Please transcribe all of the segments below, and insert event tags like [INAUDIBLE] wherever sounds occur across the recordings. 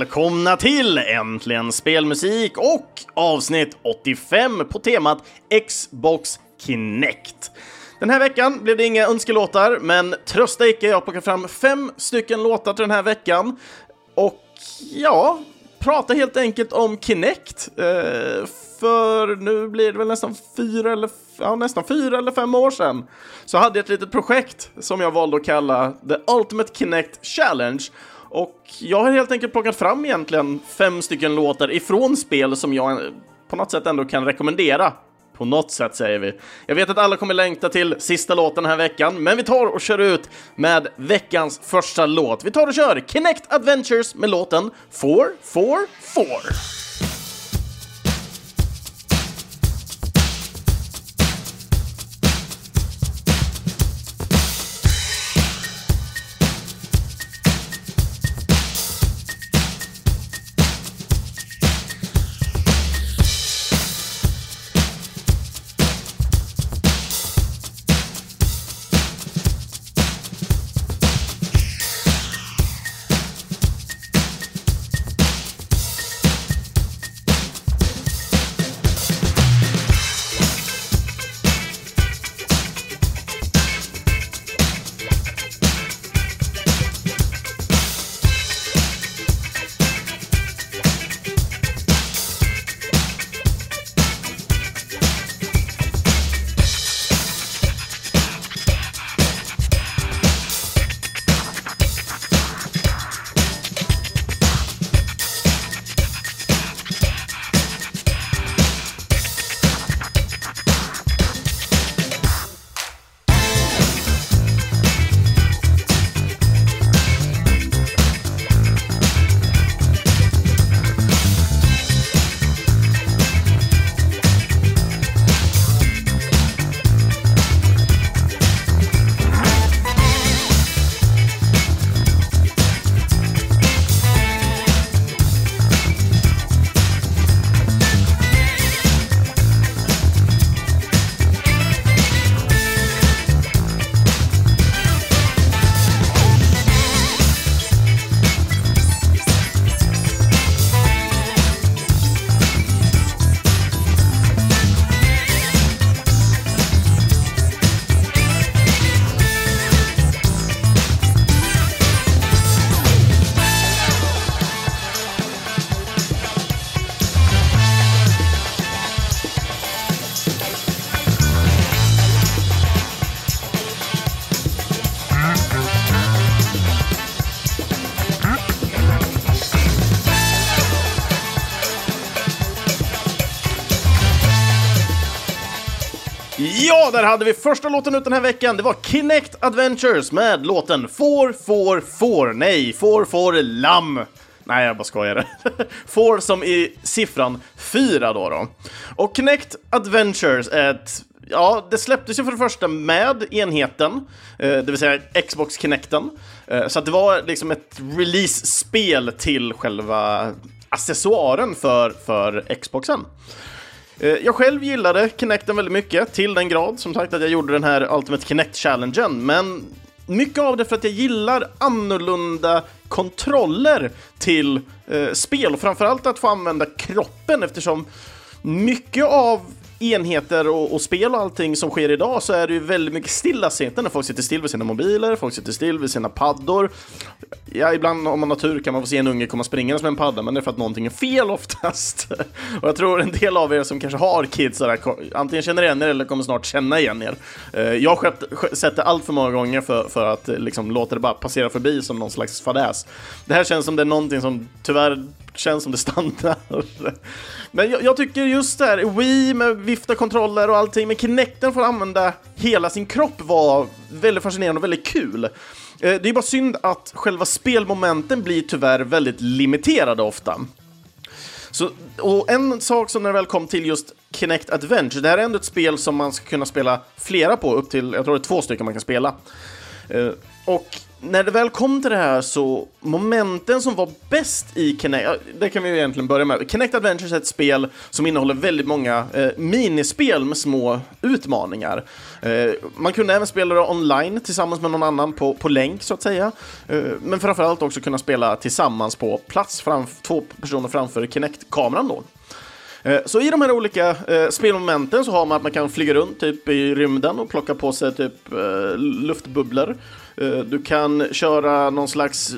välkomna till Äntligen Spelmusik och avsnitt 85 på temat Xbox Kinect. Den här veckan blev det inga önskelåtar, men trösta icke, jag har plockat fram fem stycken låtar till den här veckan. Och ja, prata helt enkelt om Kinect. Eh, för nu blir det väl nästan fyra eller, ja, nästan fyra eller fem år sedan så hade jag ett litet projekt som jag valde att kalla The Ultimate Kinect Challenge. Och jag har helt enkelt plockat fram egentligen fem stycken låtar ifrån spel som jag på något sätt ändå kan rekommendera på något sätt säger vi. Jag vet att alla kommer längta till sista låten den här veckan, men vi tar och kör ut med veckans första låt. Vi tar och kör Kinect Adventures med låten 444. Ja, där hade vi första låten ut den här veckan. Det var Kinect Adventures med låten 444. Nej, 44 lamm. Nej, jag bara skojar. [LAUGHS] får som i siffran 4 då, då. Och Kinect Adventures är ett Ja, det släpptes ju för det första med enheten, eh, det vill säga Xbox Kinecten. Eh, så att det var liksom ett release-spel till själva accessoaren för, för Xboxen. Eh, jag själv gillade Kinecten väldigt mycket, till den grad som sagt att jag gjorde den här Ultimate Kinect-challengen, men mycket av det för att jag gillar annorlunda kontroller till eh, spel. Och framförallt att få använda kroppen eftersom mycket av enheter och, och, spel och allting som sker idag så är det ju väldigt mycket stillasittande. Folk sitter still vid sina mobiler, folk sitter still vid sina paddor. Ja, ibland om man har tur kan man få se en unge komma springandes med en padda, men det är för att någonting är fel oftast. [LAUGHS] och jag tror en del av er som kanske har kids där, antingen känner igen er eller kommer snart känna igen er. Eh, jag har sett det allt för många gånger för, för att eh, liksom låta det bara passera förbi som någon slags fadäs. Det här känns som det är någonting som tyvärr känns som det stannar. Men jag, jag, tycker just det här, Wii med vifta kontroller och allting, men Kinecten får använda hela sin kropp var väldigt fascinerande och väldigt kul. Eh, det är bara synd att själva spelmomenten blir tyvärr väldigt limiterade ofta. Så, och en sak som när det väl kom till just Kinect Adventure, det här är ändå ett spel som man ska kunna spela flera på, upp till, jag tror det är två stycken man kan spela. Eh, och när det väl kom till det här så, momenten som var bäst i Kinect, det kan vi ju egentligen börja med. Kinect Adventures är ett spel som innehåller väldigt många eh, minispel med små utmaningar. Eh, man kunde även spela det online tillsammans med någon annan på, på länk så att säga. Eh, men framförallt också kunna spela tillsammans på plats, framf två personer framför Kinect-kameran då. Eh, så i de här olika eh, spelmomenten så har man att man kan flyga runt typ i rymden och plocka på sig typ eh, luftbubblor. Eh, du kan köra någon slags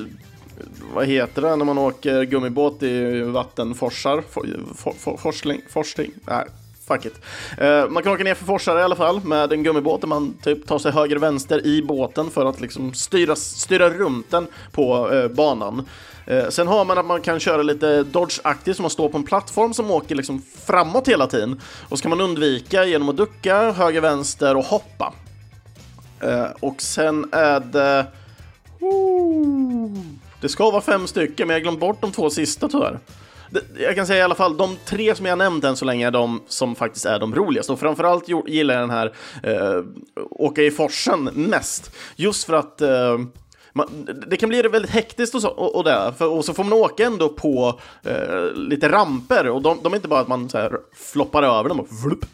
vad heter det när man åker gummibåt i vattenforsar? For, for, for, forsling? Forsling? Nej, fuck it. Uh, man kan åka ner för forsar i alla fall med en gummibåt där man typ tar sig höger och vänster i båten för att liksom styra, styra runt den på uh, banan. Uh, sen har man att man kan köra lite Dodge-aktigt, som man står på en plattform som åker liksom framåt hela tiden. Och så kan man undvika genom att ducka, höger, vänster och hoppa. Eh, och sen är det... Oh, det ska vara fem stycken, men jag har glömt bort de två sista tyvärr jag kan säga i alla fall, de tre som jag nämnt än så länge är de som faktiskt är de roligaste. Och framförallt gillar jag den här eh, åka i forsen mest. Just för att eh, man, det kan bli väldigt hektiskt och, så, och, och, där, för, och så får man åka ändå på eh, lite ramper och de, de, är inte bara att man så här, floppar över dem och vlup,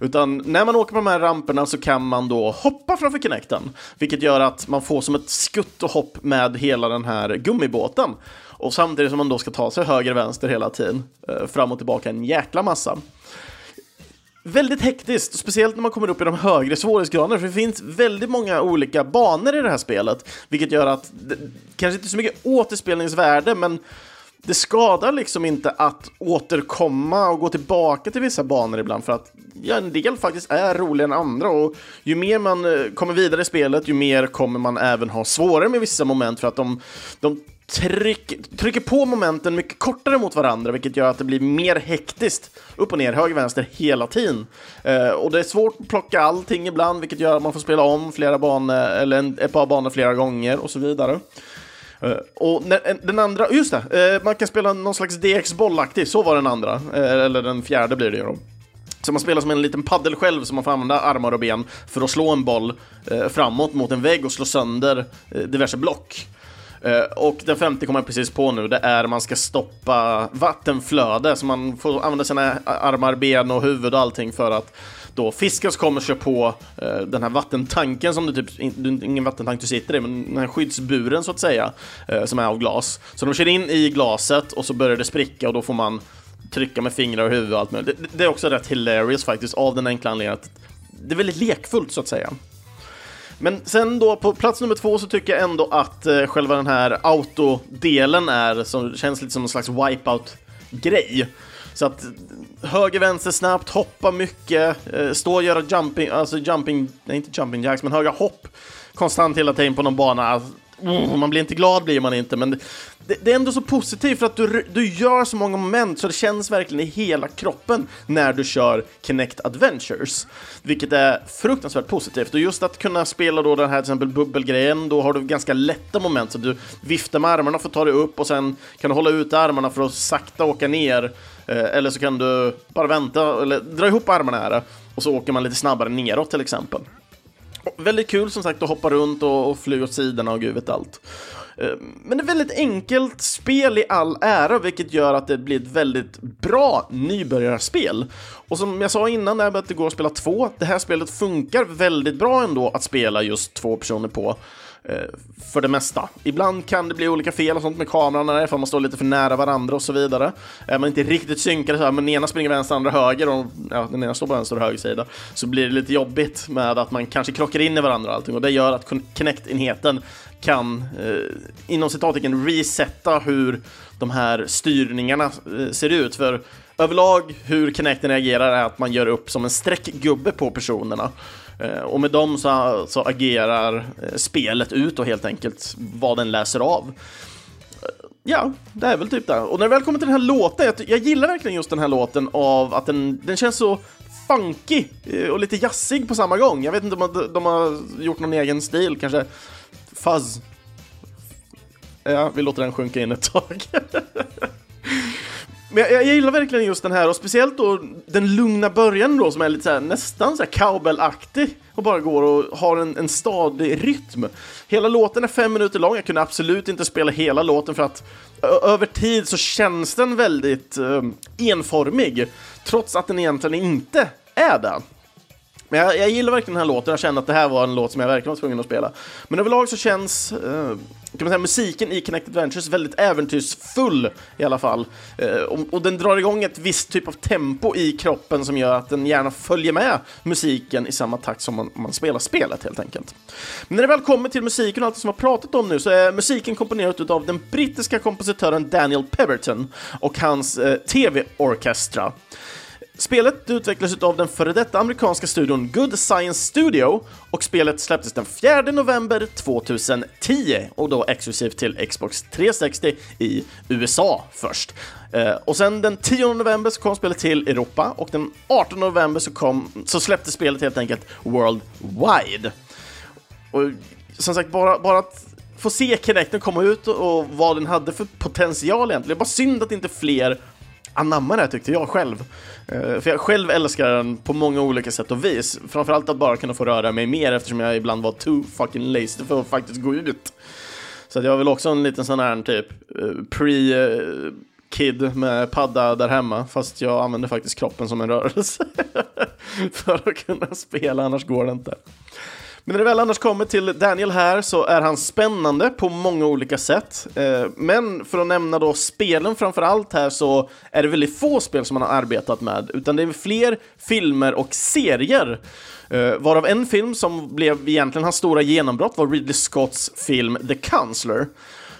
utan när man åker på de här ramperna så kan man då hoppa framför Kinecten, vilket gör att man får som ett skutt och hopp med hela den här gummibåten. Och samtidigt som man då ska ta sig höger och vänster hela tiden, eh, fram och tillbaka en jäkla massa. Väldigt hektiskt, speciellt när man kommer upp i de högre svårighetsgraderna, för det finns väldigt många olika banor i det här spelet, vilket gör att det kanske inte så mycket återspelningsvärde, men det skadar liksom inte att återkomma och gå tillbaka till vissa banor ibland för att ja, en del faktiskt är roligare än andra och ju mer man eh, kommer vidare i spelet ju mer kommer man även ha svårare med vissa moment för att de, de tryck, trycker på momenten mycket kortare mot varandra, vilket gör att det blir mer hektiskt. Upp och ner, höger, vänster hela tiden. Eh, och det är svårt att plocka allting ibland, vilket gör att man får spela om flera banor, eller en, ett par banor flera gånger och så vidare. Uh, och den andra, just det, uh, man kan spela någon slags DX bollaktig, så var den andra, eh, eller den fjärde blir det ju då. Så man spelar som en liten paddel själv som man får använda armar och ben för att slå en boll framåt mot en vägg och slå sönder diverse block. Och den femte kommer jag precis på nu, det är man ska stoppa vattenflöde, så man får använda sina armar, ben och huvud och allting för att då fisken kommer kör på eh, den här vattentanken som du typ, ingen vattentank du sitter i, men den här skyddsburen så att säga, eh, som är av glas. Så de kör in i glaset och så börjar det spricka och då får man trycka med fingrar och huvud och allt möjligt. Det, det är också rätt hilarious faktiskt, av den enkla anledningen att det är väldigt lekfullt så att säga. Men sen då på plats nummer två så tycker jag ändå att eh, själva den här autodelen är, som känns lite som en slags wipeout-grej. Så att höger, vänster snabbt, hoppa mycket, eh, stå och göra jumping, alltså jumping, nej inte jumping jacks, men höga hopp konstant hela tiden på någon bana. Oh, man blir inte glad blir man inte, men det, det, är ändå så positivt för att du, du gör så många moment så det känns verkligen i hela kroppen när du kör Kinect Adventures. Vilket är fruktansvärt positivt. Och just att kunna spela då den här till exempel bubbelgrejen, då har du ganska lätta moment så du viftar med armarna för att ta dig upp och sen kan du hålla ut armarna för att sakta åka ner. Eh, eller så kan du bara vänta, eller dra ihop armarna här och så åker man lite snabbare neråt till exempel. Väldigt kul som sagt att hoppa runt och, och fly åt sidorna och gud vet allt. Eh, men det är väldigt enkelt spel i all ära, vilket gör att det blir ett väldigt bra nybörjarspel. Och som jag sa innan, att det går att spela två, det här spelet funkar väldigt bra ändå att spela just två personer på. Eh, för det mesta. Ibland kan det bli olika fel och sånt med kameran för man står lite för nära varandra och så vidare. Är man inte riktigt synkade så här, men den ena springer vänster, andra höger och ja, den ena står på vänster och höger sida, så blir det lite jobbigt med att man kanske krockar in i varandra och allting och det gör att Kinect-enheten kan eh, inom citattecken resetta hur de här styrningarna eh, ser ut. För överlag hur Kinecten reagerar är att man gör upp som en streckgubbe på personerna. Eh, och med dem så, så agerar eh, spelet ut och helt enkelt vad den läser av. Eh, ja, det är väl typ det. Och när det väl kommer till den här låten, jag, jag gillar verkligen just den här låten av att den, den känns så funky och lite jazzig på samma gång. Jag vet inte om de, de har gjort någon egen stil, kanske fuzz. Ja, vi låter den sjunka in ett tag. [LAUGHS] Men jag, jag gillar verkligen just den här och speciellt då den lugna början då som är lite så här, nästan så här cowbell-aktig och bara går och har en, en stadig rytm. Hela låten är fem minuter lång, jag kunde absolut inte spela hela låten för att över tid så känns den väldigt eh, enformig trots att den egentligen inte är det. Men jag, jag, gillar verkligen den här låten, jag kände att det här var en låt som jag verkligen var tvungen att spela. Men överlag så känns eh, kan man säga, musiken i Connected Ventures väldigt äventyrsfull i alla fall. Eh, och, och, den drar igång ett visst typ av tempo i kroppen som gör att den gärna följer med musiken i samma takt som man, man spelar spelet helt enkelt. Men när det väl kommer till musiken och allt som jag pratat om nu så är musiken komponerad av den brittiska kompositören Daniel Peverton och hans eh, tv-orkestra. Spelet utvecklades av den före detta amerikanska studion Good Science Studio och spelet släpptes den 4 november 2010 och då exklusivt till Xbox 360 i USA först. Eh, och sen den 10 november så kom spelet till Europa och den 18 november så, kom, så släpptes spelet helt enkelt worldwide. Och som sagt, bara, bara att få se Kinecten komma ut och vad den hade för potential egentligen. Det är bara synd att inte fler Anamma det här tyckte jag själv. Eh, för jag själv älskar den på många olika sätt och vis. Framförallt att bara kunna få röra mig mer eftersom jag ibland var too fucking lazy för att faktiskt gå ut. Så att jag vill också en liten sån här typ eh, pre-kid med padda där hemma fast jag använder faktiskt kroppen som en rörelse [LAUGHS] för att kunna spela annars går det inte. Men när det väl annars kommer till Daniel här så är han spännande på många olika sätt. Eh, men för att nämna då spelen framför allt här så är det väldigt få spel som han har arbetat med, utan det är fler filmer och serier. Eh, varav en film som blev egentligen hans stora genombrott var Ridley Scotts film The Counselor.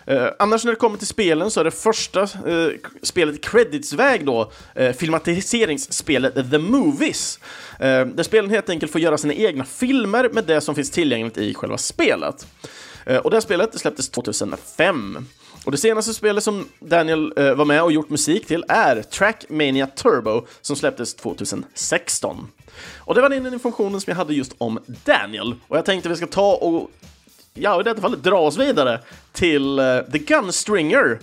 Eh, annars när det kommer till spelen så är det första eh, spelet creditsväg då eh, filmatiseringsspelet The Movies. Eh, där spelen helt enkelt får göra sina egna filmer med det som finns tillgängligt i själva spelet. Eh, och det spelet släpptes 2005. Och det senaste spelet som Daniel eh, var med och gjort musik till är Trackmania Turbo som släpptes 2016. Och det var den informationen som jag hade just om Daniel. Och jag tänkte vi ska ta och ja, i detta fallet dra oss vidare till uh, The Gunstringer.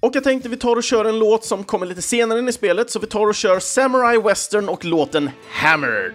Och jag tänkte vi tar och kör en låt som kommer lite senare in i spelet, så vi tar och kör Samurai Western och låten Hammered.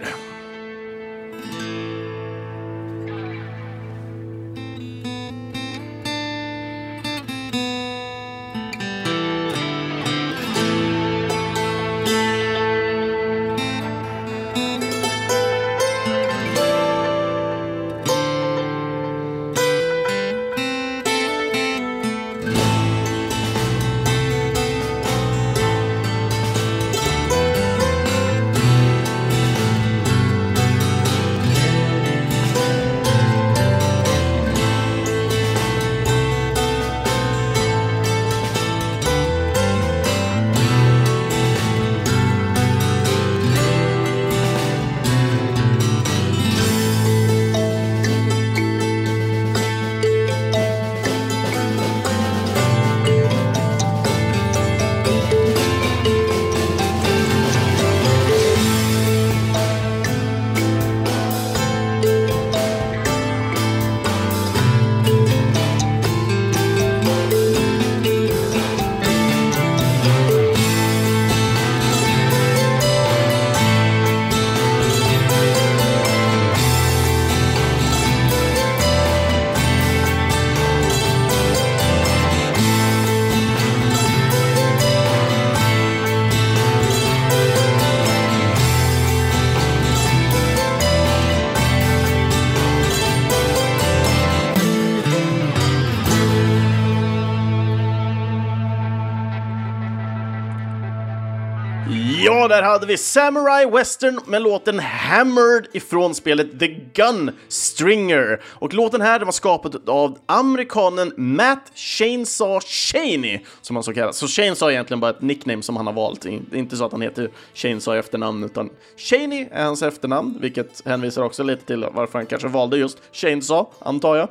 Där hade vi Samurai Western med låten Hammered ifrån spelet The Gun Stringer. Och låten här var skapad av amerikanen Matt Chainsaw Chaney, som han så kallas. Så Chainsaw är egentligen bara ett nickname som han har valt. Det är inte så att han heter Chainsaw i efternamn, utan Chaney är hans efternamn, vilket hänvisar också lite till varför han kanske valde just Chainsaw, antar jag.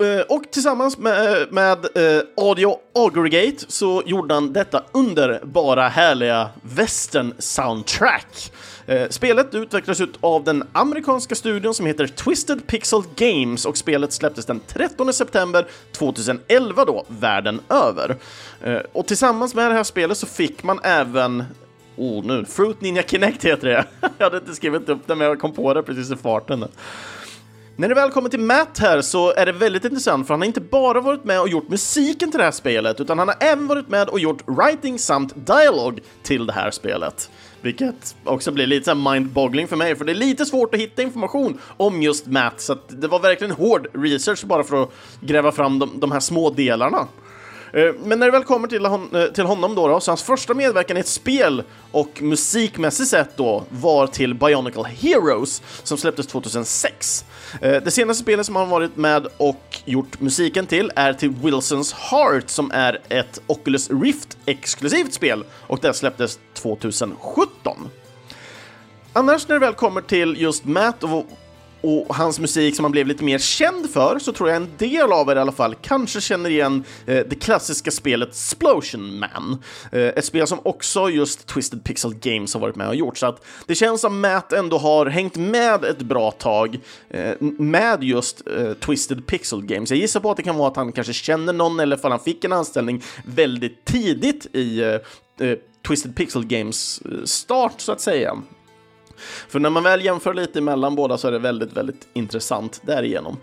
Eh, och tillsammans med, eh, med eh, Audio Aggregate så gjorde han detta underbara, härliga western-soundtrack. Eh, spelet utvecklades ut av den amerikanska studion som heter Twisted Pixel Games och spelet släpptes den 13 september 2011 då, världen över. Eh, och tillsammans med det här spelet så fick man även Oh, nu. Fruit Ninja Kinect heter det. [LAUGHS] jag hade inte skrivit upp det, men jag kom på det precis i farten. När det väl kommer till Matt här så är det väldigt intressant för han har inte bara varit med och gjort musiken till det här spelet utan han har även varit med och gjort writing samt dialog till det här spelet. Vilket också blir lite mindboggling för mig, för det är lite svårt att hitta information om just Matt, så det var verkligen hård research bara för att gräva fram de, de här små delarna. Eh, men när det väl kommer till, hon, eh, till honom då, då, så hans första medverkan i ett spel och musikmässigt sett då var till Bionicle Heroes som släpptes 2006. Eh, det senaste spelet som han varit med och gjort musiken till är till Wilsons Heart som är ett Oculus Rift-exklusivt spel och det släpptes 2017. Annars när det väl kommer till just Matt och och hans musik som han blev lite mer känd för så tror jag en del av er i alla fall kanske känner igen eh, det klassiska spelet Splosion Man. Eh, ett spel som också just Twisted Pixel Games har varit med och gjort. Så att det känns som Matt ändå har hängt med ett bra tag eh, med just eh, Twisted Pixel Games. Jag gissar på att det kan vara att han kanske känner någon eller för han fick en anställning väldigt tidigt i eh, eh, Twisted Pixel Games eh, start så att säga. För när man väl jämför lite mellan båda så är det väldigt, väldigt intressant därigenom.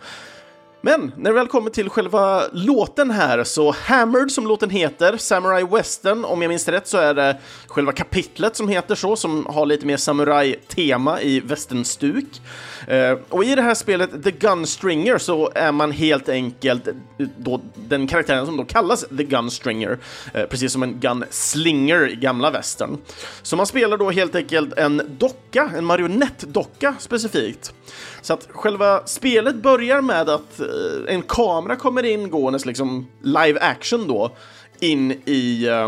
Men när det väl kommer till själva låten här så Hammered som låten heter, Samurai Western, om jag minns rätt så är det själva kapitlet som heter så, som har lite mer samurai-tema i västernstuk. Eh, och i det här spelet The Gunstringer så är man helt enkelt eh, då den karaktären som då kallas The Gunstringer, eh, precis som en Gunslinger i gamla västern. Så man spelar då helt enkelt en docka, en marionettdocka specifikt. Så att själva spelet börjar med att eh, en kamera kommer in gåendes liksom live action då in i eh,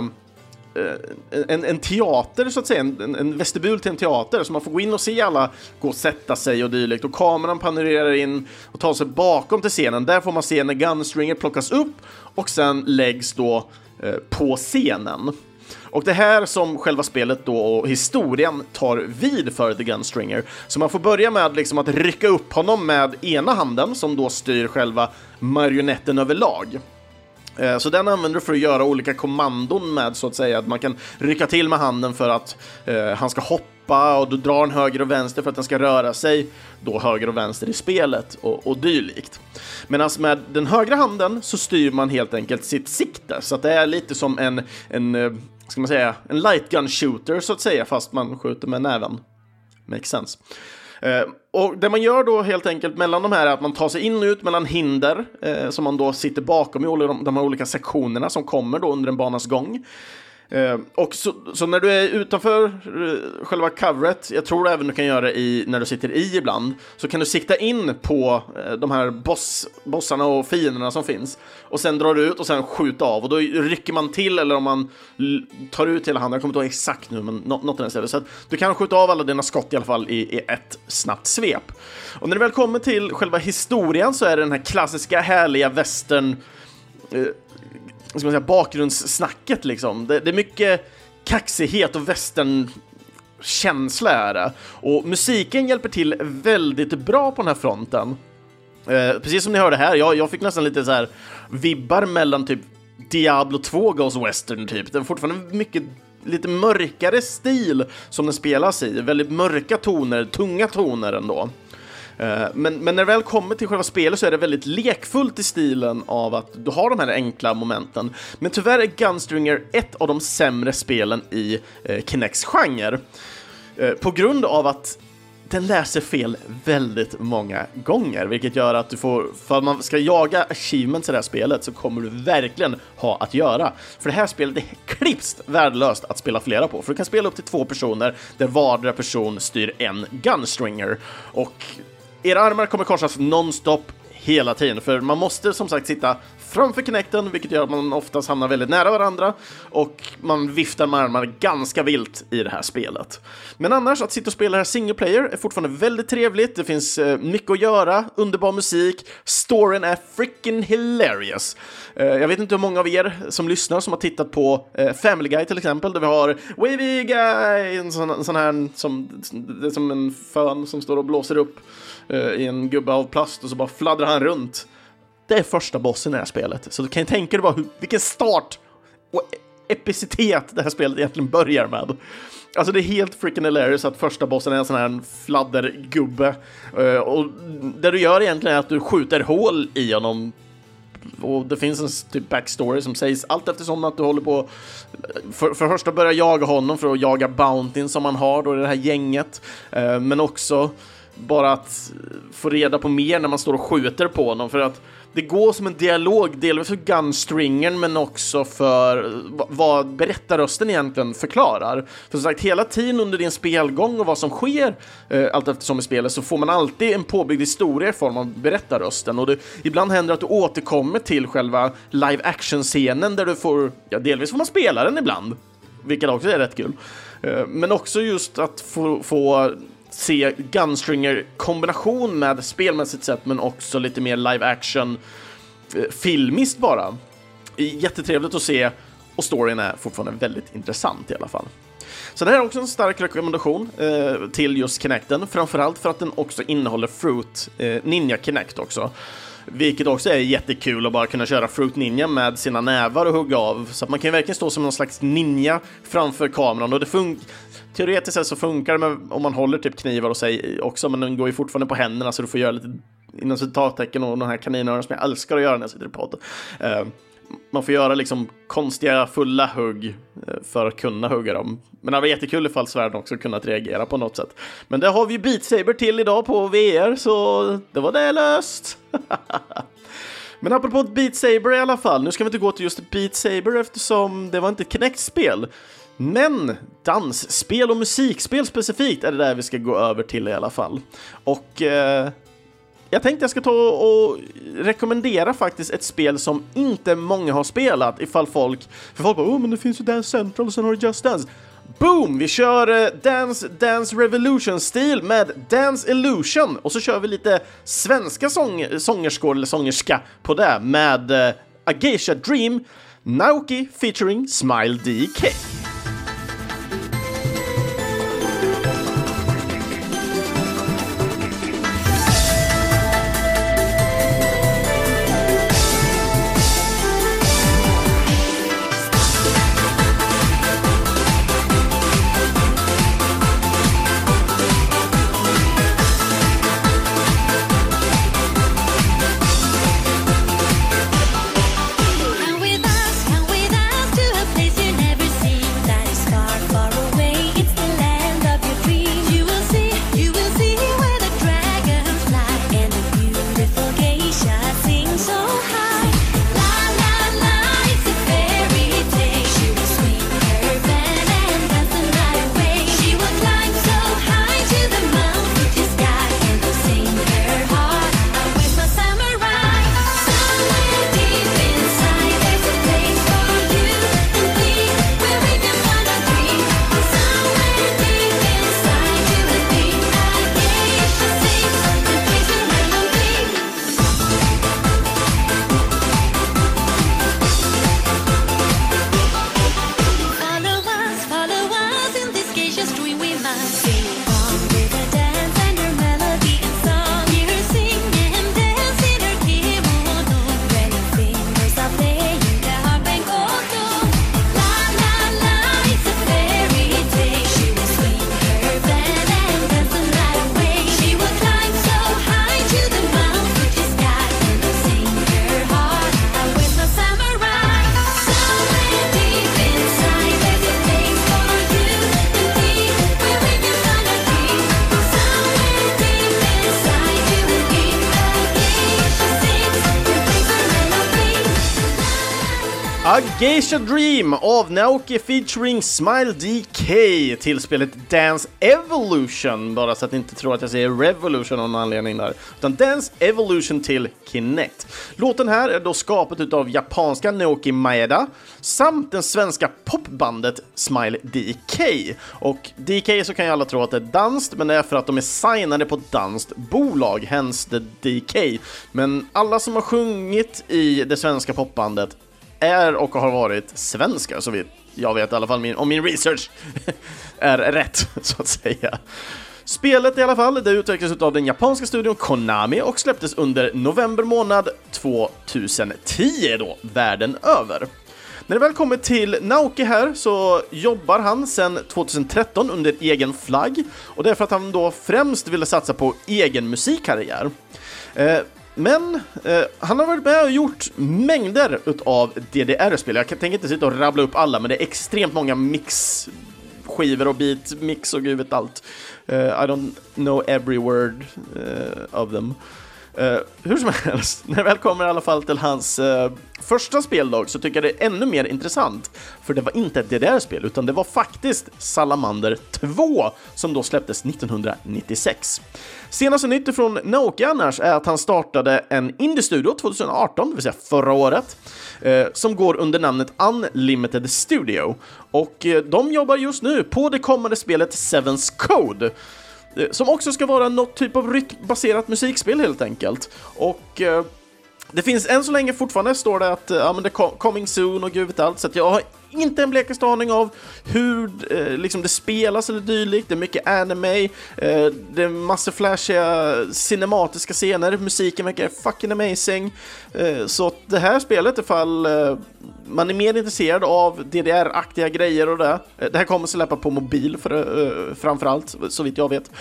eh, en, en, teater, så att säga, en, en vestibul till en teater, så man får gå in och se alla gå och sätta sig och dylikt. Och kameran panorerar in och tar sig bakom till scenen. Där får man se när Gunstringer plockas upp och sen läggs då eh, på scenen. Och det här som själva spelet då och historien tar vid för The Gunstringer. Så man får börja med liksom att rycka upp honom med ena handen som då styr själva marionetten överlag. Eh, så den använder du för att göra olika kommandon med så att säga. Att man kan rycka till med handen för att eh, han ska hoppa och du drar den höger och vänster för att den ska röra sig då höger och vänster i spelet och, och dylikt. Medan med den högra handen så styr man helt enkelt sitt sikte så att det är lite som en, en eh, ska man säga, en light gun shooter så att säga, fast man skjuter med näven. Makes sense. Eh, och det man gör då helt enkelt mellan de här är att man tar sig in och ut mellan hinder eh, som man då sitter bakom i de, de här olika sektionerna som kommer då under en banas gång. Eh, och så, så, när du är utanför eh, själva coveret, jag tror även du kan göra det i, när du sitter i ibland, så kan du sikta in på eh, de här boss, bossarna och fienderna som finns. Och sen drar du ut och sen skjuta av och då rycker man till eller om man tar ut hela handen, jag kommer inte ihåg exakt nu, men något i den stället. Så att du kan skjuta av alla dina skott i alla fall i, i ett snabbt svep. Och när det väl kommer till själva historien så är det den här klassiska härliga västern eh, ska man säga, bakgrundssnacket liksom. Det, det är mycket kaxighet och västern känsla är det. Och musiken hjälper till väldigt bra på den här fronten. Eh, precis som ni hörde här, jag, jag fick nästan lite så här vibbar mellan typ Diablo 2 Goes Western typ. Det är fortfarande mycket lite mörkare stil som den spelas i. Väldigt mörka toner, tunga toner ändå. Eh, men, men, när det väl kommer till själva spelet så är det väldigt lekfullt i stilen av att du har de här enkla momenten. Men tyvärr är Gunstringer ett av de sämre spelen i eh, Kinects genre. Eh, på grund av att den läser fel väldigt många gånger, vilket gör att du får, för att man ska jaga achievements i det här spelet så kommer du verkligen ha att göra. För det här spelet är klipst värdelöst att spela flera på, för du kan spela upp till två personer där vardera person styr en gunstringer och era armar kommer korsas nonstop hela tiden, för man måste som sagt sitta framför Kinecten, vilket gör att man oftast hamnar väldigt nära varandra och man viftar med armarna ganska vilt i det här spelet. Men annars, att sitta och spela här single player är fortfarande väldigt trevligt. Det finns eh, mycket att göra, underbar musik, storyn är freaking hilarious. Eh, jag vet inte hur många av er som lyssnar som har tittat på eh, Family Guy till exempel, där vi har Wavy Guy, en sån, en sån här som, det är som en fön som står och blåser upp eh, i en gubbe av plast och så bara fladdrar han runt. Det är första bossen i det här spelet, så du kan ju tänka dig bara hur, vilken start och e- epicitet det här spelet egentligen börjar med. Alltså det är helt freaking hilarious att första bossen är en sån här fladdergubbe. Eh, och det du gör egentligen är att du skjuter hål i honom. Och det finns en typ backstory som sägs allt eftersom att du håller på för, för första börja jaga honom för att jaga Bountyn som han har då i det här gänget. Eh, men också bara att få reda på mer när man står och skjuter på honom för att det går som en dialog, delvis för gunstringen men också för vad berättarrösten egentligen förklarar. För som sagt, hela tiden under din spelgång och vad som sker eh, allt eftersom i spelet så får man alltid en påbyggd historia i form av berättarrösten och det, ibland händer att du återkommer till själva live action-scenen där du får, ja delvis får man spela den ibland, vilket också är rätt kul. Eh, men också just att få, få se Gunstringer-kombination med spelmässigt sett, men också lite mer live action eh, filmiskt bara. Jättetrevligt att se och storyn är fortfarande väldigt intressant i alla fall. Så det här är också en stark rekommendation eh, till just Kinecten, framförallt för att den också innehåller Fruit eh, Ninja Kinect också. Vilket också är jättekul att bara kunna köra Fruit Ninja med sina nävar och hugga av. Så att man kan ju verkligen stå som någon slags ninja framför kameran och det funkar teoretiskt sett så funkar det med, om man håller typ knivar och sig också, men den går ju fortfarande på händerna så du får göra lite inom citattecken och de här kaninöronen som jag älskar att göra när jag sitter i podd. Uh, eh, man får göra liksom konstiga fulla hugg eh, för att kunna hugga dem. Men det var jättekul ifall svärden också kunnat reagera på något sätt. Men det har vi Beat Saber till idag på VR, så det var det löst. [LAUGHS] Men apropå Beat Saber i alla fall, nu ska vi inte gå till just Beat Saber eftersom det var inte ett Kinect-spel. Men dansspel och musikspel specifikt är det där vi ska gå över till i alla fall. Och eh, jag tänkte jag ska ta och rekommendera faktiskt ett spel som inte många har spelat ifall folk, för folk bara oh men det finns ju Dance Central och sen har du Just Dance. Boom! Vi kör eh, Dance Dance Revolution-stil med Dance Illusion och så kör vi lite svenska sång sångerskor eller sångerska på det med eh, uh, A Geisha Dream, Naoki featuring Smile DK. A Dream av Naoki featuring Smile DK till spelet Dance Evolution, bara så att ni inte tror att jag säger Revolution av någon anledning där, utan Dance Evolution till Kinect. Låten här är då skapad av japanska Naoki Maeda samt den svenska popbandet Smile DK. Och DK så kan ju alla tro att det är danskt, men det är för att de är signade på ett danskt bolag, hence the DK. Men alla som har sjungit i det svenska popbandet är och har varit svenskar, så vitt jag vet i alla fall, min, om min research [LAUGHS] är rätt, [LAUGHS] så att säga. Spelet i alla fall, det utvecklades av den japanska studion Konami och släpptes under november månad 2010 då, världen över. När det väl kommer till Naoki här så jobbar han sedan 2013 under egen flagg och det är för att han då främst ville satsa på egen musikkarriär. Eh, men eh, han har varit med och gjort mängder av DDR-spel. Jag tänker inte sitta och rabbla upp alla, men det är extremt många mix skivor och beat, mix och gud vet allt. Uh, I don't know every word uh, of them. Uh, hur som helst, [LAUGHS] när det väl kommer i alla fall till hans uh, första speldag så tycker jag det är ännu mer intressant. För det var inte ett DDR-spel, utan det var faktiskt Salamander 2 som då släpptes 1996. Senaste nytt från Naoki annars är att han startade en indie-studio 2018, det vill säga förra året, uh, som går under namnet Unlimited Studio. Och de jobbar just nu på det kommande spelet Seven's Code. Eh, som också ska vara något typ av rytmbaserat musikspel helt enkelt. Och eh, det finns än så länge fortfarande, står det att eh, ja, men det är coming soon och gud vet allt, så jag har inte en blekaste aning av hur eh, liksom det spelas eller dylikt. Det är mycket anime, eh, det är massor flashiga cinematiska scener, musiken verkar fucking amazing. Eh, så det här spelet, ifall eh, man är mer intresserad av DDR-aktiga grejer och det, eh, det här kommer släppa på mobil för, eh, framförallt, så vitt jag vet.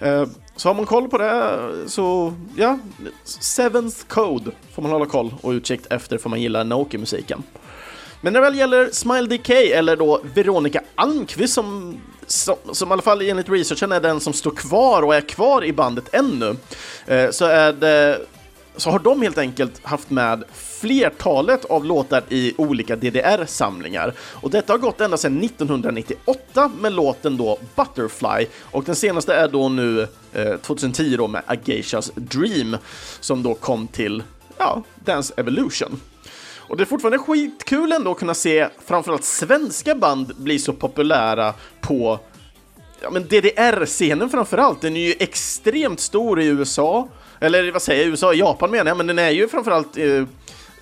Eh, så har man koll på det så, ja, Seventh Code får man hålla koll och utkik efter för man gillar Noki-musiken. Men när det väl gäller Smile DK, eller då Veronica Almqvist som, som, som i alla fall enligt researchen är den som står kvar och är kvar i bandet ännu, eh, så är det så har de helt enkelt haft med flertalet av låtar i olika DDR-samlingar. Och detta har gått ända sedan 1998 med låten då Butterfly och den senaste är då nu eh, 2010 då med Ageishas Dream som då kom till ja, Dance Evolution. Och det är fortfarande skitkul ändå att kunna se framförallt svenska band bli så populära på ja, men DDR-scenen framförallt. Den är ju extremt stor i USA, eller vad säger jag, USA, Japan menar jag, men den är ju framförallt eh,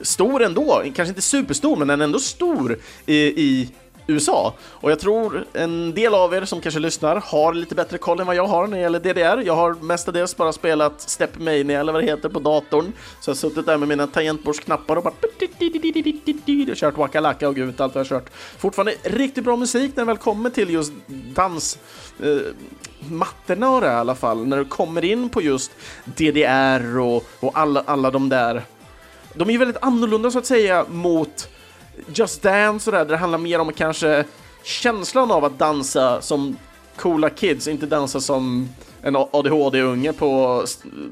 stor ändå. Kanske inte superstor, men den är ändå stor i, i USA. Och jag tror en del av er som kanske lyssnar har lite bättre koll än vad jag har när det gäller DDR. Jag har mestadels bara spelat Step Mania eller vad det heter på datorn. Så jag har suttit där med mina tangentbordsknappar och bara och kört Wakalaka och gud allt vad jag har kört. Fortfarande riktigt bra musik när det väl kommer till just dans eh, mattorna och det i alla fall, när du kommer in på just DDR och, och alla, alla de där. De är ju väldigt annorlunda så att säga mot Just Dance och där, där det handlar mer om kanske känslan av att dansa som coola kids, inte dansa som en ADHD-unge på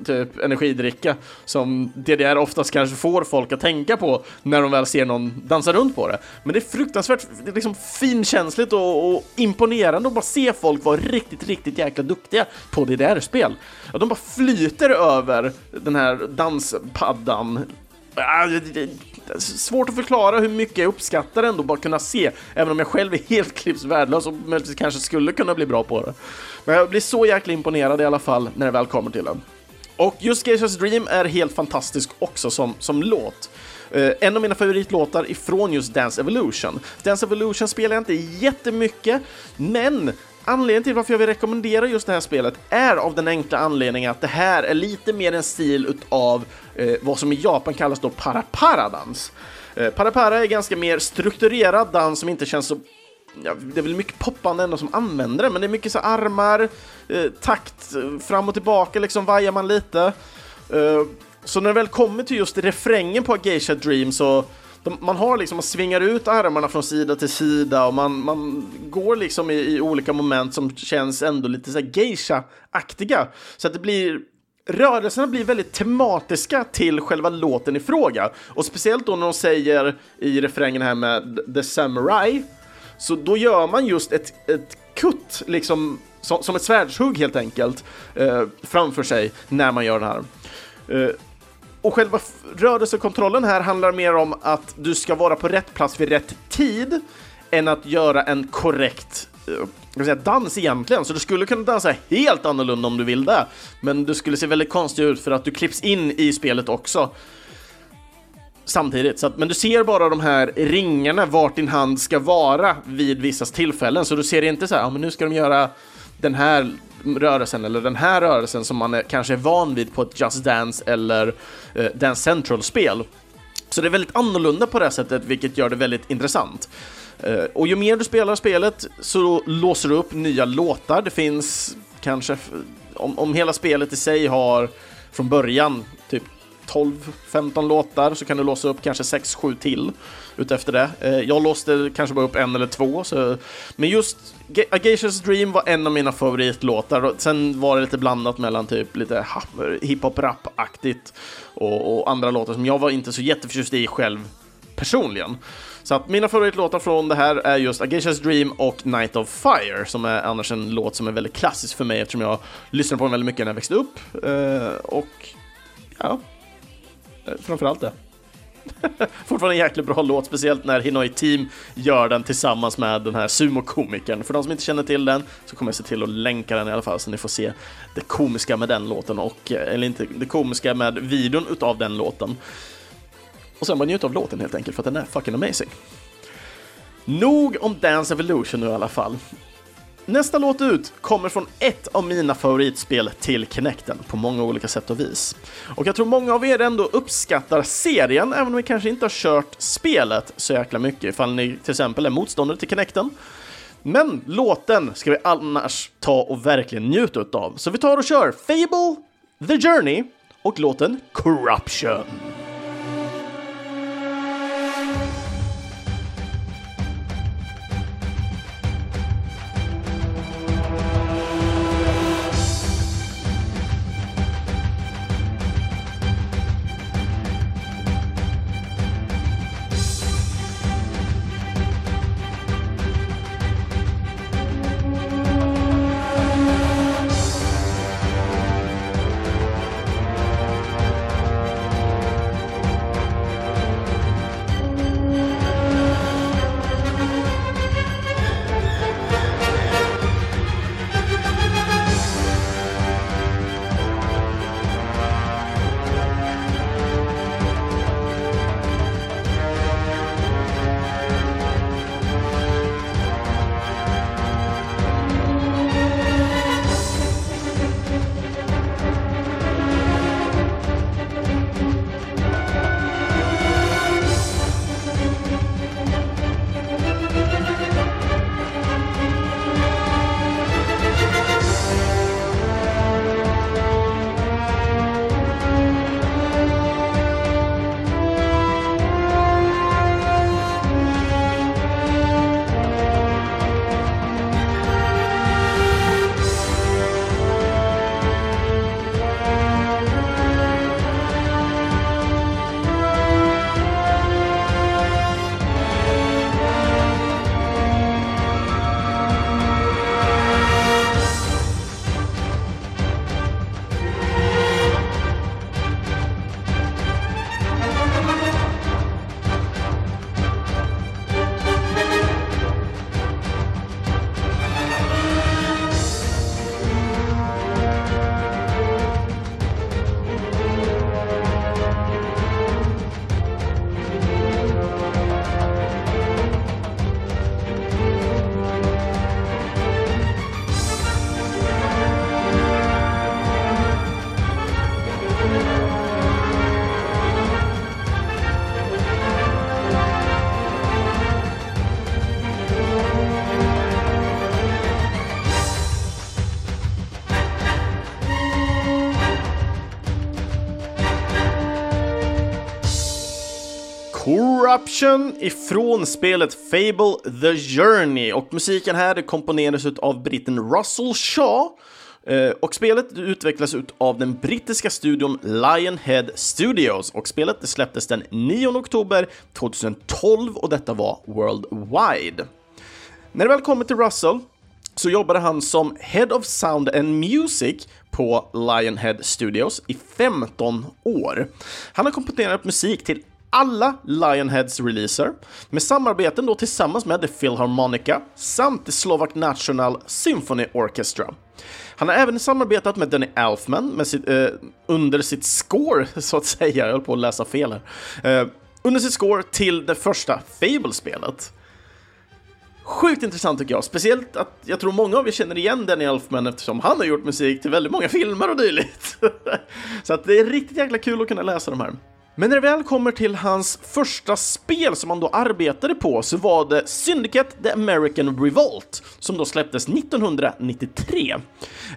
typ energidricka som DDR oftast kanske får folk att tänka på när de väl ser någon dansa runt på det. Men det är fruktansvärt det är liksom finkänsligt och, och imponerande att bara se folk vara riktigt, riktigt jäkla duktiga på DDR-spel. Att de bara flyter över den här danspaddan svårt att förklara hur mycket jag uppskattar ändå bara kunna se, även om jag själv är helt klipps värdelös och möjligtvis kanske skulle kunna bli bra på det. Men jag blir så jäkla imponerad i alla fall när det väl kommer till den. Och just Geishas Dream är helt fantastisk också som, som låt. Uh, en av mina favoritlåtar ifrån just Dance Evolution. Dance Evolution spelar jag inte jättemycket, men Anledningen till varför jag vill rekommendera just det här spelet är av den enkla anledningen att det här är lite mer en stil utav eh, vad som i Japan kallas då para-para-dans. Eh, para-para är ganska mer strukturerad dans som inte känns så Ja, det är väl mycket poppande ändå som använder det, men det är mycket så armar, eh, takt, eh, fram och tillbaka, liksom vajar man lite. Eh, så när det väl kommer till just refrängen på Geisha Dream så de, man har liksom, man svingar ut armarna från sida till sida och man, man går liksom i, i olika moment som känns ändå lite så geisha-aktiga. Så att det blir rörelserna blir väldigt tematiska till själva låten i fråga. Och speciellt då när de säger i refrängen här med The Samurai, så då gör man just ett, ett kutt, liksom som, som ett svärdshugg helt enkelt, eh, framför sig när man gör det här. Eh, och själva rörelsekontrollen här handlar mer om att du ska vara på rätt plats vid rätt tid än att göra en korrekt uh, säga, dans egentligen. Så du skulle kunna dansa helt annorlunda om du vill det. Men du skulle se väldigt konstig ut för att du klipps in i spelet också. Samtidigt, så att, men du ser bara de här ringarna vart din hand ska vara vid vissa tillfällen, så du ser inte så här, ja men nu ska de göra den här rörelsen eller den här rörelsen som man är, kanske är van vid på ett Just Dance eller eh, Dance Central-spel. Så det är väldigt annorlunda på det sättet, vilket gör det väldigt intressant. Eh, och ju mer du spelar spelet så låser du upp nya låtar. Det finns kanske, om, om hela spelet i sig har från början typ 12-15 låtar så kan du låsa upp kanske 6-7 till utefter det. Eh, jag låste kanske bara upp en eller två, så... men just A Geishas Dream var en av mina favoritlåtar. Sen var det lite blandat mellan typ lite hiphop-rap-aktigt och, och andra låtar som jag var inte så jätteförtjust i själv personligen. Så att mina favoritlåtar från det här är just A Dream och Night of Fire, som är annars en låt som är väldigt klassisk för mig eftersom jag lyssnade på den väldigt mycket när jag växte upp. Eh, och ja, eh, framförallt det. [LAUGHS] Fortfarande en jäkligt bra låt, speciellt när Hinoi Team gör den tillsammans med den här sumokomikern. För de som inte känner till den så kommer jag se till att länka den i alla fall så ni får se det komiska med den låten och, eh, eller inte det komiska med videon utav den låten. Och sen bara njuta av låten helt enkelt för att den är fucking amazing. Nog om Dance Evolution nu i alla fall. Nästa låt ut kommer från ett av mina favoritspel till Kinecten på många olika sätt och vis. Och jag tror många av er ändå uppskattar serien, även om ni kanske inte har kört spelet så jäkla mycket, ifall ni till exempel är motståndare till Kinecten. Men låten ska vi annars ta och verkligen njuta av. Så vi tar och kör Fable, The Journey och låten Corruption. Corruption ifrån spelet Fable The Journey och musiken här komponerades av britten Russell Shaw eh, och spelet utvecklas av den brittiska studion Lionhead Studios och spelet släpptes den 9 oktober 2012 och detta var worldwide. När det väl kommer till Russell så jobbade han som Head of Sound and Music på Lionhead Studios i 15 år. Han har komponerat musik till alla Lionheads releaser med samarbeten då tillsammans med The Philharmonica samt The Slovak National Symphony Orchestra. Han har även samarbetat med Danny Elfman med sitt, eh, under sitt score, [LAUGHS] så att säga. Jag höll på att läsa fel här. Eh, under sitt score till det första Fable-spelet. Sjukt intressant tycker jag, speciellt att jag tror många av er känner igen Danny Elfman eftersom han har gjort musik till väldigt många filmer och dylikt. [LAUGHS] så att det är riktigt jäkla kul att kunna läsa de här. Men när det väl kommer till hans första spel som han då arbetade på så var det Syndicate The American Revolt som då släpptes 1993.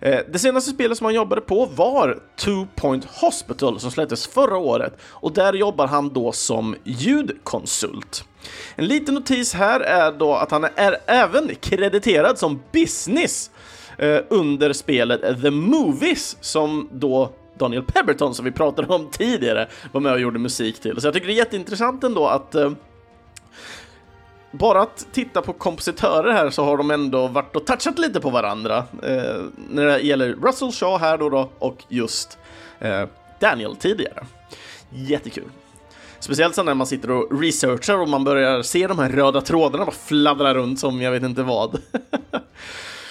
Eh, det senaste spelet som han jobbade på var Two Point Hospital som släpptes förra året och där jobbar han då som ljudkonsult. En liten notis här är då att han är även krediterad som business eh, under spelet The Movies som då Daniel Pemberton som vi pratade om tidigare var med och gjorde musik till. Så jag tycker det är jätteintressant ändå att eh, bara att titta på kompositörer här så har de ändå varit och touchat lite på varandra eh, när det gäller Russell Shaw här då, då och just eh, Daniel tidigare. Jättekul. Speciellt sen när man sitter och researchar och man börjar se de här röda trådarna bara fladdra runt som jag vet inte vad. [LAUGHS]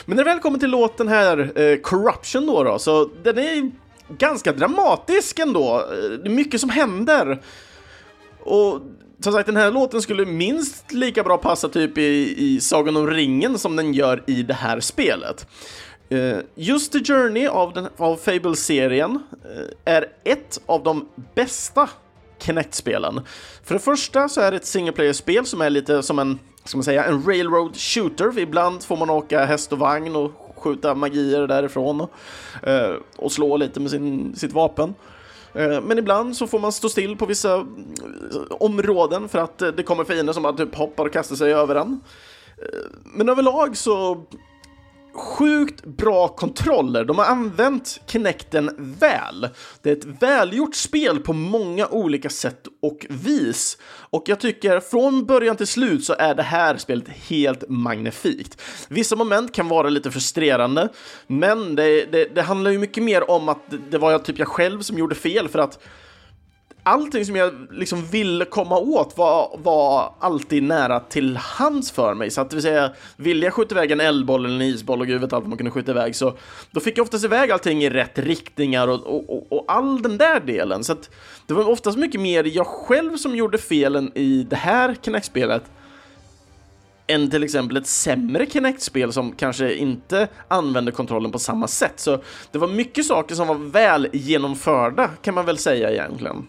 Men när det väl kommer till låten här, eh, Corruption då, då, så den är ganska dramatisk ändå. Det är mycket som händer. Och som sagt, den här låten skulle minst lika bra passa typ i, i Sagan om ringen som den gör i det här spelet. Uh, just the Journey av, den, av Fable-serien uh, är ett av de bästa Kinect-spelen. För det första så är det ett single player-spel som är lite som en, ska man säga, en railroad shooter. Ibland får man åka häst och vagn och skjuta magier därifrån och, eh, och slå lite med sin, sitt vapen. Eh, men ibland så får man stå still på vissa eh, områden för att det kommer fiender som bara typ hoppar och kastar sig över en. Men överlag så sjukt bra kontroller. De har använt Kinecten väl. Det är ett välgjort spel på många olika sätt och vis. Och jag tycker från början till slut så är det här spelet helt magnifikt. Vissa moment kan vara lite frustrerande, men det, det, det handlar ju mycket mer om att det var jag typ jag själv som gjorde fel för att allting som jag liksom ville komma åt var, var alltid nära till hands för mig. Så att det vill säga, ville jag skjuta iväg en eldboll eller en isboll och gud vet allt man kunde skjuta iväg så då fick jag oftast iväg allting i rätt riktningar och, och, och, och all den där delen. Så att det var oftast mycket mer jag själv som gjorde felen i det här Kinect-spelet än till exempel ett sämre Kinect-spel som kanske inte använder kontrollen på samma sätt. Så det var mycket saker som var väl genomförda kan man väl säga egentligen.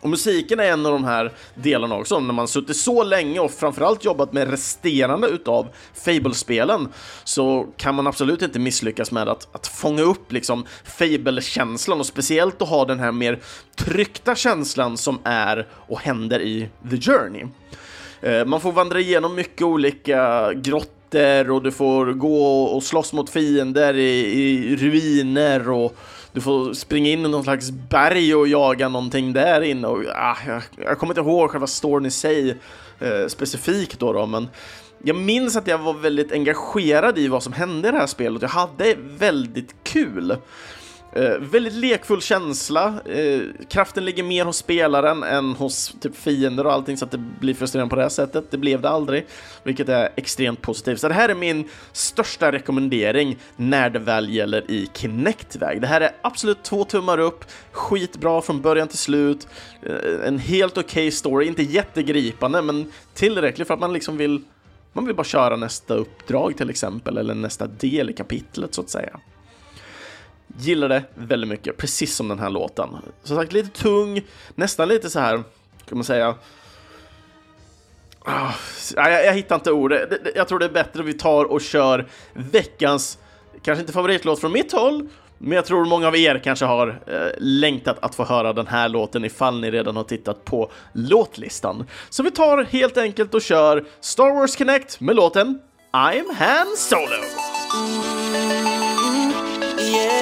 Och musiken är en av de här delarna också, när man suttit så länge och framförallt jobbat med resterande utav Fable-spelen så kan man absolut inte misslyckas med att, att fånga upp liksom Fable-känslan och speciellt att ha den här mer tryckta känslan som är och händer i The Journey. Eh, man får vandra igenom mycket olika grottor och du får gå och slåss mot fiender i, i ruiner och du får springa in i någon slags berg och jaga någonting där inne. Och, ah, jag, jag kommer inte ihåg själva storyn i sig eh, specifikt då, då, men jag minns att jag var väldigt engagerad i vad som hände i det här spelet. Jag hade väldigt kul. Eh, väldigt lekfull känsla. Eh, kraften ligger mer hos spelaren än hos typ fiender och allting så att det blir frustrerande på det här sättet. Det blev det aldrig, vilket är extremt positivt. Så det här är min största rekommendering när det väl gäller i Kinect-väg. Det här är absolut två tummar upp, skitbra från början till slut, eh, en helt okej okay story, inte jättegripande men tillräckligt för att man liksom vill man vill bara köra nästa uppdrag till exempel, eller nästa del i kapitlet så att säga. Gillar det väldigt mycket, precis som den här låten. Som sagt, lite tung, nästan lite så här, kan man säga... Ah, jag, jag hittar inte ord. Jag tror det är bättre att vi tar och kör veckans, kanske inte favoritlåt från mitt håll, men jag tror många av er kanske har eh, längtat att få höra den här låten ifall ni redan har tittat på låtlistan. Så vi tar helt enkelt och kör Star Wars Connect med låten I'm Han Solo.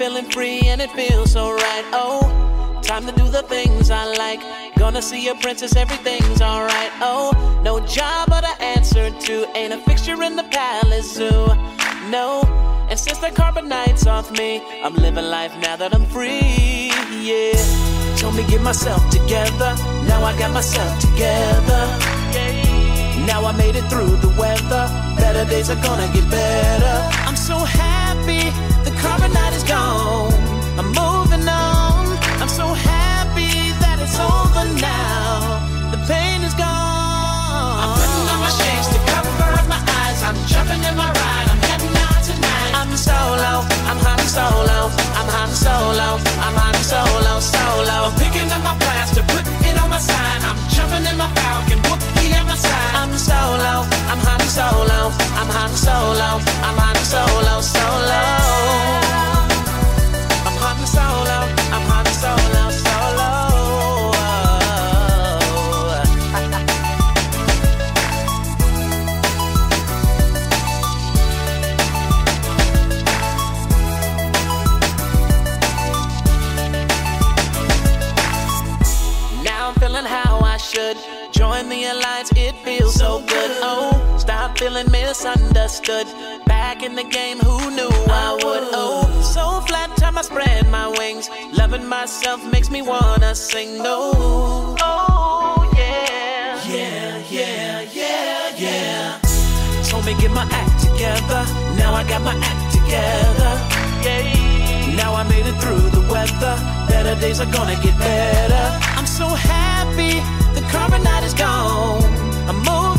feeling free and it feels so right. Oh, time to do the things I like. Gonna see a princess, everything's alright. Oh, no job but an answer to ain't a fixture in the palace zoo. No, and since the carbonite's off me, I'm living life now that I'm free. Yeah, told me get myself together. Now I got myself together. Now I made it through the weather. Better days are gonna get better. I'm so happy the carbonite is gone. I'm moving on. I'm so happy that it's over now. The pain is gone. I'm putting on my shades to cover up my eyes. I'm jumping in my ride. I'm heading out tonight. I'm solo. I'm Han Solo. I'm Han Solo. I'm Han Solo. Solo. I'm picking up my plaster, putting it on my sign. I'm jumping in my Falcon. Whoopie I'm solo. I'm Han Solo. I'm Han Solo. I'm Han Solo. Solo. Feeling misunderstood. Back in the game, who knew I would? Oh, so flat time I spread my wings. Loving myself makes me wanna sing. No, oh yeah, yeah, yeah, yeah, yeah. Told me get my act together. Now I got my act together. Yeah. Now I made it through the weather. Better days are gonna get better. I'm so happy the carbonite is gone. I'm. I'm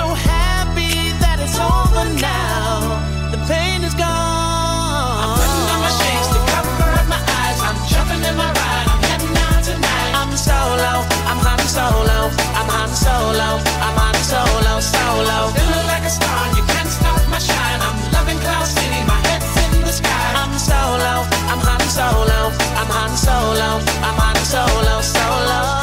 so happy that it's over now. The pain is gone. I'm putting on my shades to cover up my eyes. I'm jumping in my ride. I'm heading out tonight. I'm solo. I'm Han Solo. I'm Han Solo. I'm Han Solo. Solo. Feeling like a star. You can't stop my shine. I'm loving Cloud City. My head's in the sky. I'm solo. I'm Han Solo. I'm Han Solo. I'm Han Solo. Solo. Solo.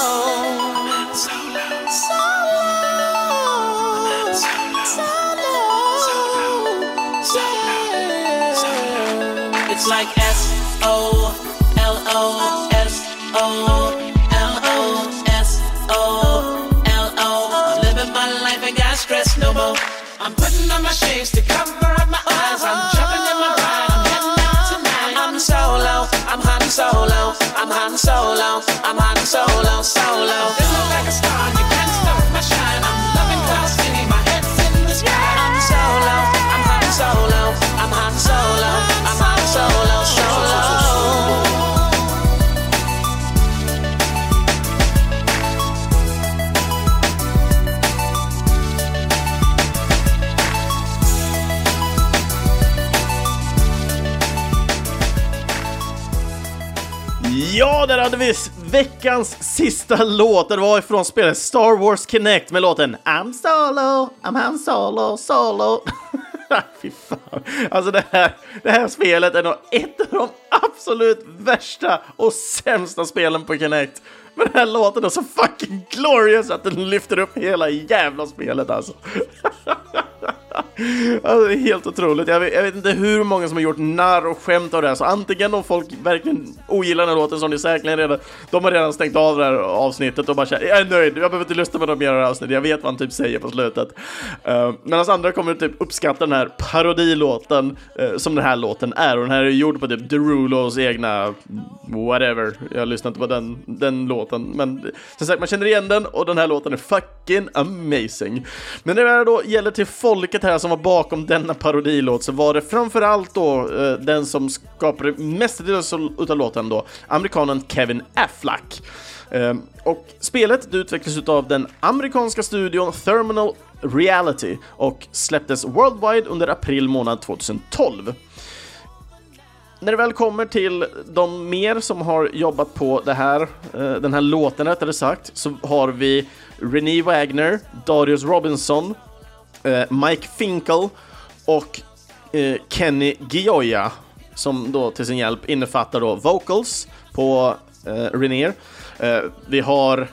Shades to cover up my eyes. I'm jumping in my ride. I'm heading out tonight. I'm solo. I'm Han Solo. I'm Han Solo. I'm Han Solo. Solo. Feeling like a star. You can't stop my shine. I'm loving Cloud City. My head's in the sky. I'm solo. I'm Han Solo. I'm Han Solo. Där hade vi veckans sista låt. Det var ifrån spelet Star Wars Kinect med låten I'm solo, I'm Han Solo, solo. [LAUGHS] Fy fan. Alltså det här, det här spelet är nog ett av de absolut värsta och sämsta spelen på Kinect. Men den här låten är så fucking glorious att den lyfter upp hela jävla spelet alltså. [LAUGHS] Alltså, det är helt otroligt. Jag vet, jag vet inte hur många som har gjort narr och skämt av det här, så antingen om folk verkligen ogillar den här låten som ni säkerligen redan, de har redan stängt av det här avsnittet och bara känner jag är nöjd, jag behöver inte lyssna på något mer avsnitt, jag vet vad han typ säger på slutet. Eh, uh, Medan andra kommer typ uppskatta den här parodilåten uh, som den här låten är, och den här är gjord på typ Derulos egna whatever, jag lyssnar inte på den, den låten, men som sagt man känner igen den och den här låten är fucking amazing. Men när det då gäller till folket här som var bakom denna parodilåt så var det framförallt då eh, den som skapade mestadels utav låten då, amerikanen Kevin Affleck. Eh, och spelet det utvecklades av den amerikanska studion Terminal Reality och släpptes worldwide under april månad 2012. När det väl kommer till de mer som har jobbat på det här, eh, den här låten rättare sagt, så har vi Renee Wagner, Darius Robinson, Eh, Mike Finkel och eh, Kenny Gioia som då till sin hjälp innefattar då vocals på eh, Renier. Eh, vi har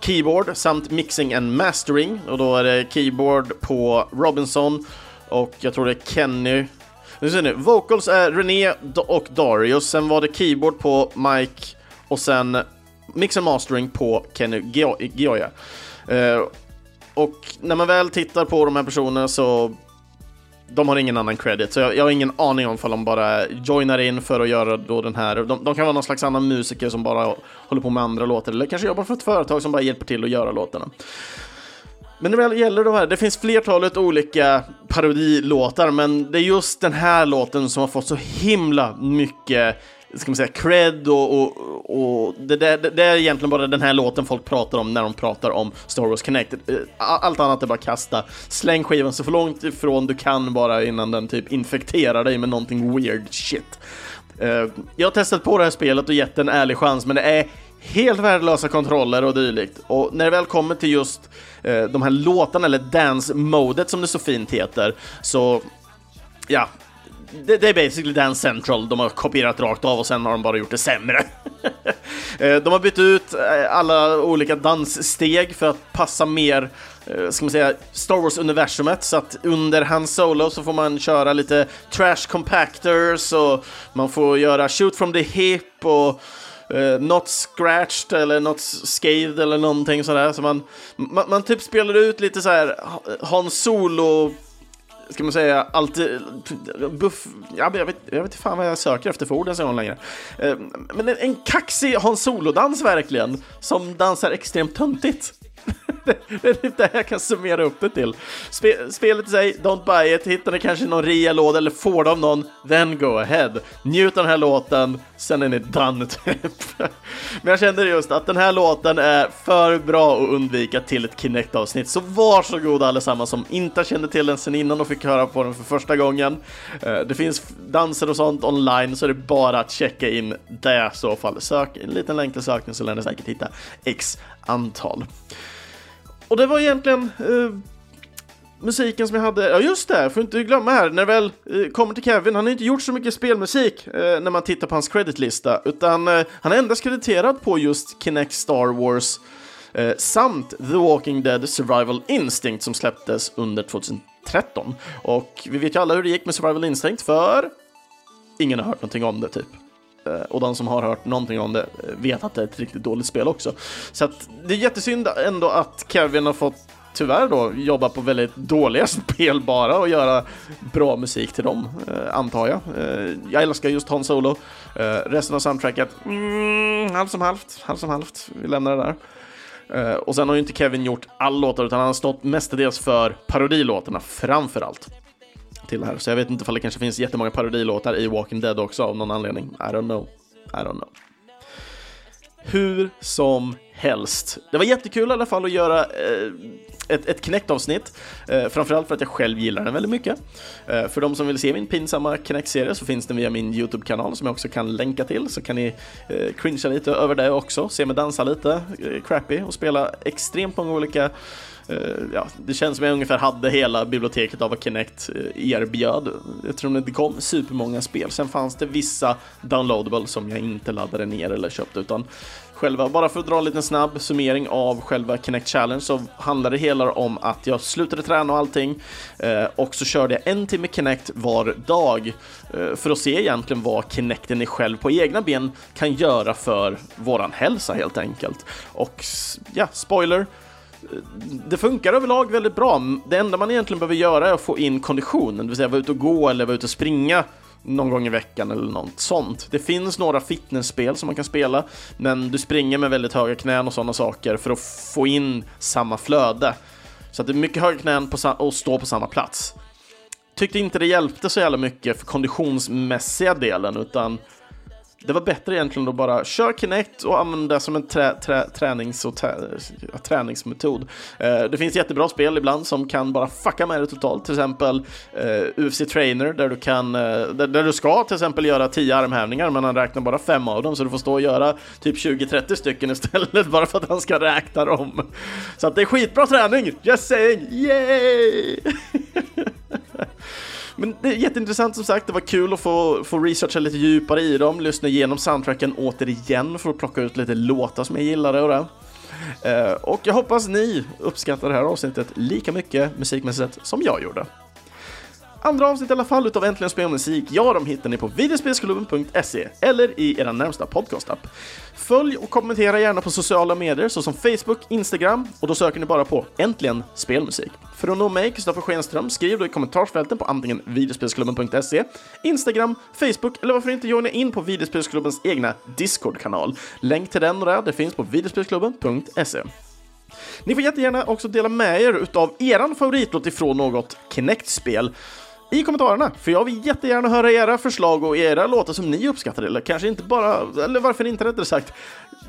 keyboard samt mixing and mastering och då är det keyboard på Robinson och jag tror det är Kenny Nu ser ni, vocals är René och Darius, sen var det keyboard på Mike och sen mix and mastering på Kenny Gioia. Eh, och när man väl tittar på de här personerna så de har ingen annan credit, så jag, jag har ingen aning om ifall de bara joinar in för att göra då den här. De, de, kan vara någon slags annan musiker som bara håller på med andra låtar, eller kanske jobbar för ett företag som bara hjälper till att göra låtarna. Men när det gäller de här, det finns flertalet olika parodilåtar, men det är just den här låten som har fått så himla mycket ska man säga, cred och, och, och det, det, det, är egentligen bara den här låten folk pratar om när de pratar om Star Wars Connected. Eh, allt annat är bara kasta. Släng skivan så för långt ifrån du kan bara innan den typ infekterar dig med någonting weird shit. Eh, jag har testat på det här spelet och gett en ärlig chans, men det är helt värdelösa kontroller och dylikt. Och när det väl kommer till just eh, de här låtarna, eller dance-modet som det så fint heter, så ja, det, det, är basically Dance Central de har kopierat rakt av och sen har de bara gjort det sämre. [LAUGHS] Eh, de har bytt ut eh, alla olika danssteg för att passa mer, eh, ska man säga, Star Wars-universumet så att under Hans Solo så får man köra lite trash compactors och man får göra shoot from the hip och Uh, not scratched eller not scathed eller någonting sådär. Så man, man, man typ spelar ut lite så här Han Solo ska man säga, alltid buff... Ja, jag, vet, jag vet inte fan vad jag söker efter för ord en gång längre. Eh, men en, en kaxig Hans Solo-dans verkligen, som dansar extremt töntigt det är typ det jag kan summera upp det till. Spe, spelet i sig, don't buy it, hittar ni kanske någon rea-låda eller får det av någon, then go ahead. Njut av den här låten, sen är ni done [LAUGHS] typ. Men jag kände just att den här låten är för bra att undvika till ett Kinect-avsnitt, så varsågod allesammans som inte kände till den sen innan och fick höra på den för första gången. Eh, det finns danser och sånt online, så är det bara att checka in det i så fall. Sök en liten länk till sökning så lär ni säkert hitta x antal. Och det var egentligen eh, musiken som jag hade. Ja, just det, får inte glömma här, när det väl eh, kommer till Kevin, han har inte gjort så mycket spelmusik eh, när man tittar på hans creditlista, utan eh, han är endast krediterad på just Kinect Star Wars eh, samt The Walking Dead Survival Instinct som släpptes under 2013. Och vi vet ju alla hur det gick med Survival Instinct, för ingen har hört någonting om det typ. Eh, och de som har hört någonting om det eh, vet att det är ett riktigt dåligt spel också. Så att det är jättesynd ändå att Kevin har fått tyvärr då jobba på väldigt dåliga [LAUGHS] spel bara och göra bra musik till dem, eh, antar jag. Eh, jag älskar just Han Solo. Eh, resten av soundtracket, mm, halvt som halvt, halvt som halvt. Vi lämnar det där. Eh, och sen har ju inte Kevin gjort all låtar utan han har stått mestadels för parodilåtarna framför allt till det här. Så jag vet inte ifall det kanske finns jättemånga parodilåtar i Walking Dead också av någon anledning. I don't know. I don't know. Hur som helst. Det var jättekul i alla fall att göra eh, ett, ett Kinect-avsnitt. Eh, framförallt för att jag själv gillar den väldigt mycket. Eh, för de som vill se min pinsamma Kinect-serie så finns den via min YouTube-kanal som jag också kan länka till. Så kan ni eh, cringea lite över det också, se mig dansa lite eh, crappy och spela extremt många olika Eh, ja, det känns som jag ungefär hade hela biblioteket av vad Kinect eh, erbjöd. Eftersom det inte kom supermånga spel. Sen fanns det vissa downloadable som jag inte laddade ner eller köpte utan själva, bara för att dra en liten snabb summering av själva Kinect Challenge så handlade det hela om att jag slutade träna och allting eh, och så körde jag en timme Kinect var dag för att se egentligen vad Kinecten i själv på egna ben kan göra för våran hälsa helt enkelt. Och ja, spoiler, det funkar överlag väldigt bra. Det enda man egentligen behöver göra är att få in konditionen, det vill säga vara ute och gå eller vara ute och springa någon gång i veckan eller något sånt. Det finns några fitnessspel som man kan spela, men du springer med väldigt höga knän och sådana saker för att få in samma flöde. Så att det är mycket höga knän på och stå på samma plats. Tyckte inte det hjälpte så jävla mycket för konditionsmässiga delen, utan det var bättre egentligen att bara köra Kinect och använda det som en trä, trä, tränings och trä, träningsmetod. Eh, det finns jättebra spel ibland som kan bara fucka med det totalt, till exempel eh, UFC Trainer där du kan, eh, där, där, du ska till exempel göra 10 armhävningar men han räknar bara fem av dem så du får stå och göra typ 20-30 stycken istället [LAUGHS] bara för att han ska räkna dem. Så att det är skitbra träning, just saying, yay! [LAUGHS] Men det är jätteintressant som sagt, det var kul att få, få researcha lite djupare i dem, lyssna igenom soundtracken återigen för att plocka ut lite låtar som jag gillade och det. Uh, och jag hoppas ni uppskattar det här avsnittet lika mycket musikmässigt som jag gjorde. Andra avsnitt i alla fall utav Äntligen Spel om Musik, ja, de hittar ni på videospelsklubben.se eller i era närmsta podcastapp. Följ och kommentera gärna på sociala medier såsom Facebook, Instagram och då söker ni bara på Äntligen Spelmusik. För att nå mig, Kristoffer Schenström, skriv då i kommentarsfälten på antingen videospelsklubben.se, Instagram, Facebook eller varför inte joina in på videospelsklubbens egna Discord-kanal. Länk till den och där, det finns på videospelsklubben.se. Ni får jättegärna också dela med er utav eran favoritlåt ifrån något Kinect-spel i kommentarerna, för jag vill jättegärna höra era förslag och era låtar som ni uppskattar, eller kanske inte bara, eller varför inte rättare sagt,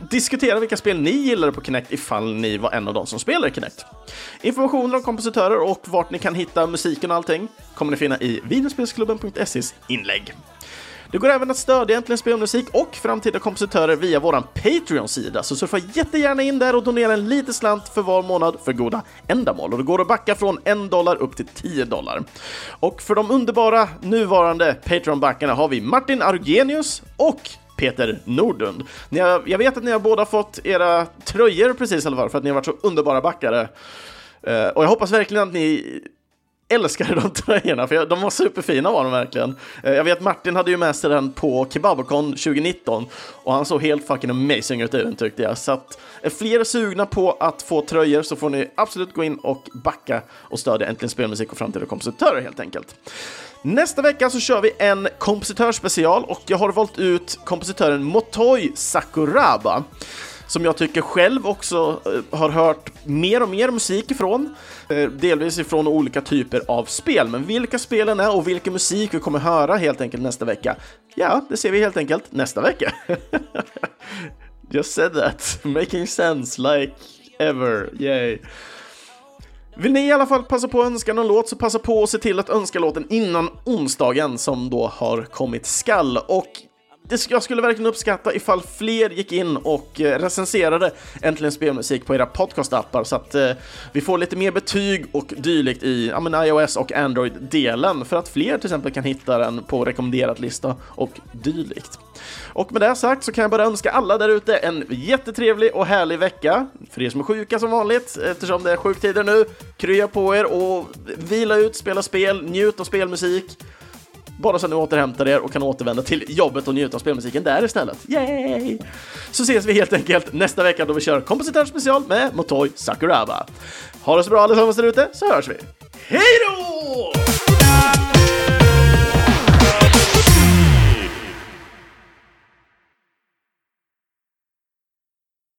diskutera vilka spel ni gillade på Kinect ifall ni var en av de som spelar Kinect. Informationer om kompositörer och vart ni kan hitta musiken och allting kommer ni finna i videospelsklubben.ses inlägg. Det går även att stödja Äntligen Spelmusik och framtida kompositörer via vår Patreon-sida, så surfa jättegärna in där och donera en liten slant för var månad för goda ändamål. Och det går att backa från en dollar upp till 10 dollar. Och för de underbara nuvarande Patreon-backarna har vi Martin Argenius och Peter Nordlund. Ni har, jag vet att ni har båda fått era tröjor precis i alla fall, för att ni har varit så underbara backare. Uh, och jag hoppas verkligen att ni älskade de [LAUGHS] tröjorna, för de var superfina var de verkligen. Eh, jag vet Martin hade ju med sig den på Kebabocon 2019 och han såg helt fucking amazing ut i den tyckte jag. Så att är fler sugna på att få tröjor så får ni absolut gå in och backa och stödja Äntligen Spelmusik och framtida kompositörer helt enkelt. Nästa vecka så kör vi en kompositörspecial och jag har valt ut kompositören Motoi Sakuraba som jag tycker själv också eh, har hört mer och mer musik ifrån. Eh, delvis ifrån olika typer av spel, men vilka spelen är och vilken musik vi kommer höra helt enkelt nästa vecka, ja, det ser vi helt enkelt nästa vecka. [LAUGHS] Just said that, making sense like ever, yay. Vill ni i alla fall passa på att önska någon låt så passa på att se till att önska låten innan onsdagen som då har kommit skall. Och jag skulle verkligen uppskatta ifall fler gick in och eh, recenserade Äntligen Spelmusik på era podcastappar så att eh, vi får lite mer betyg och dylikt i ja, men iOS och Android-delen för att fler till exempel kan hitta den på rekommenderat lista och dylikt. Och med det sagt så kan jag bara önska alla där ute en jättetrevlig och härlig vecka. För er som är sjuka som vanligt, eftersom det är sjuktider nu, krya på er och vila ut, spela spel, njut av spelmusik bara så att ni återhämtar er och kan återvända till jobbet och njuta av spelmusiken där istället. Yay! Så ses vi helt enkelt nästa vecka då vi kör kompositör special med Motoi Sakuraba. Ha det så bra allesammans där ute så hörs vi. Hej då!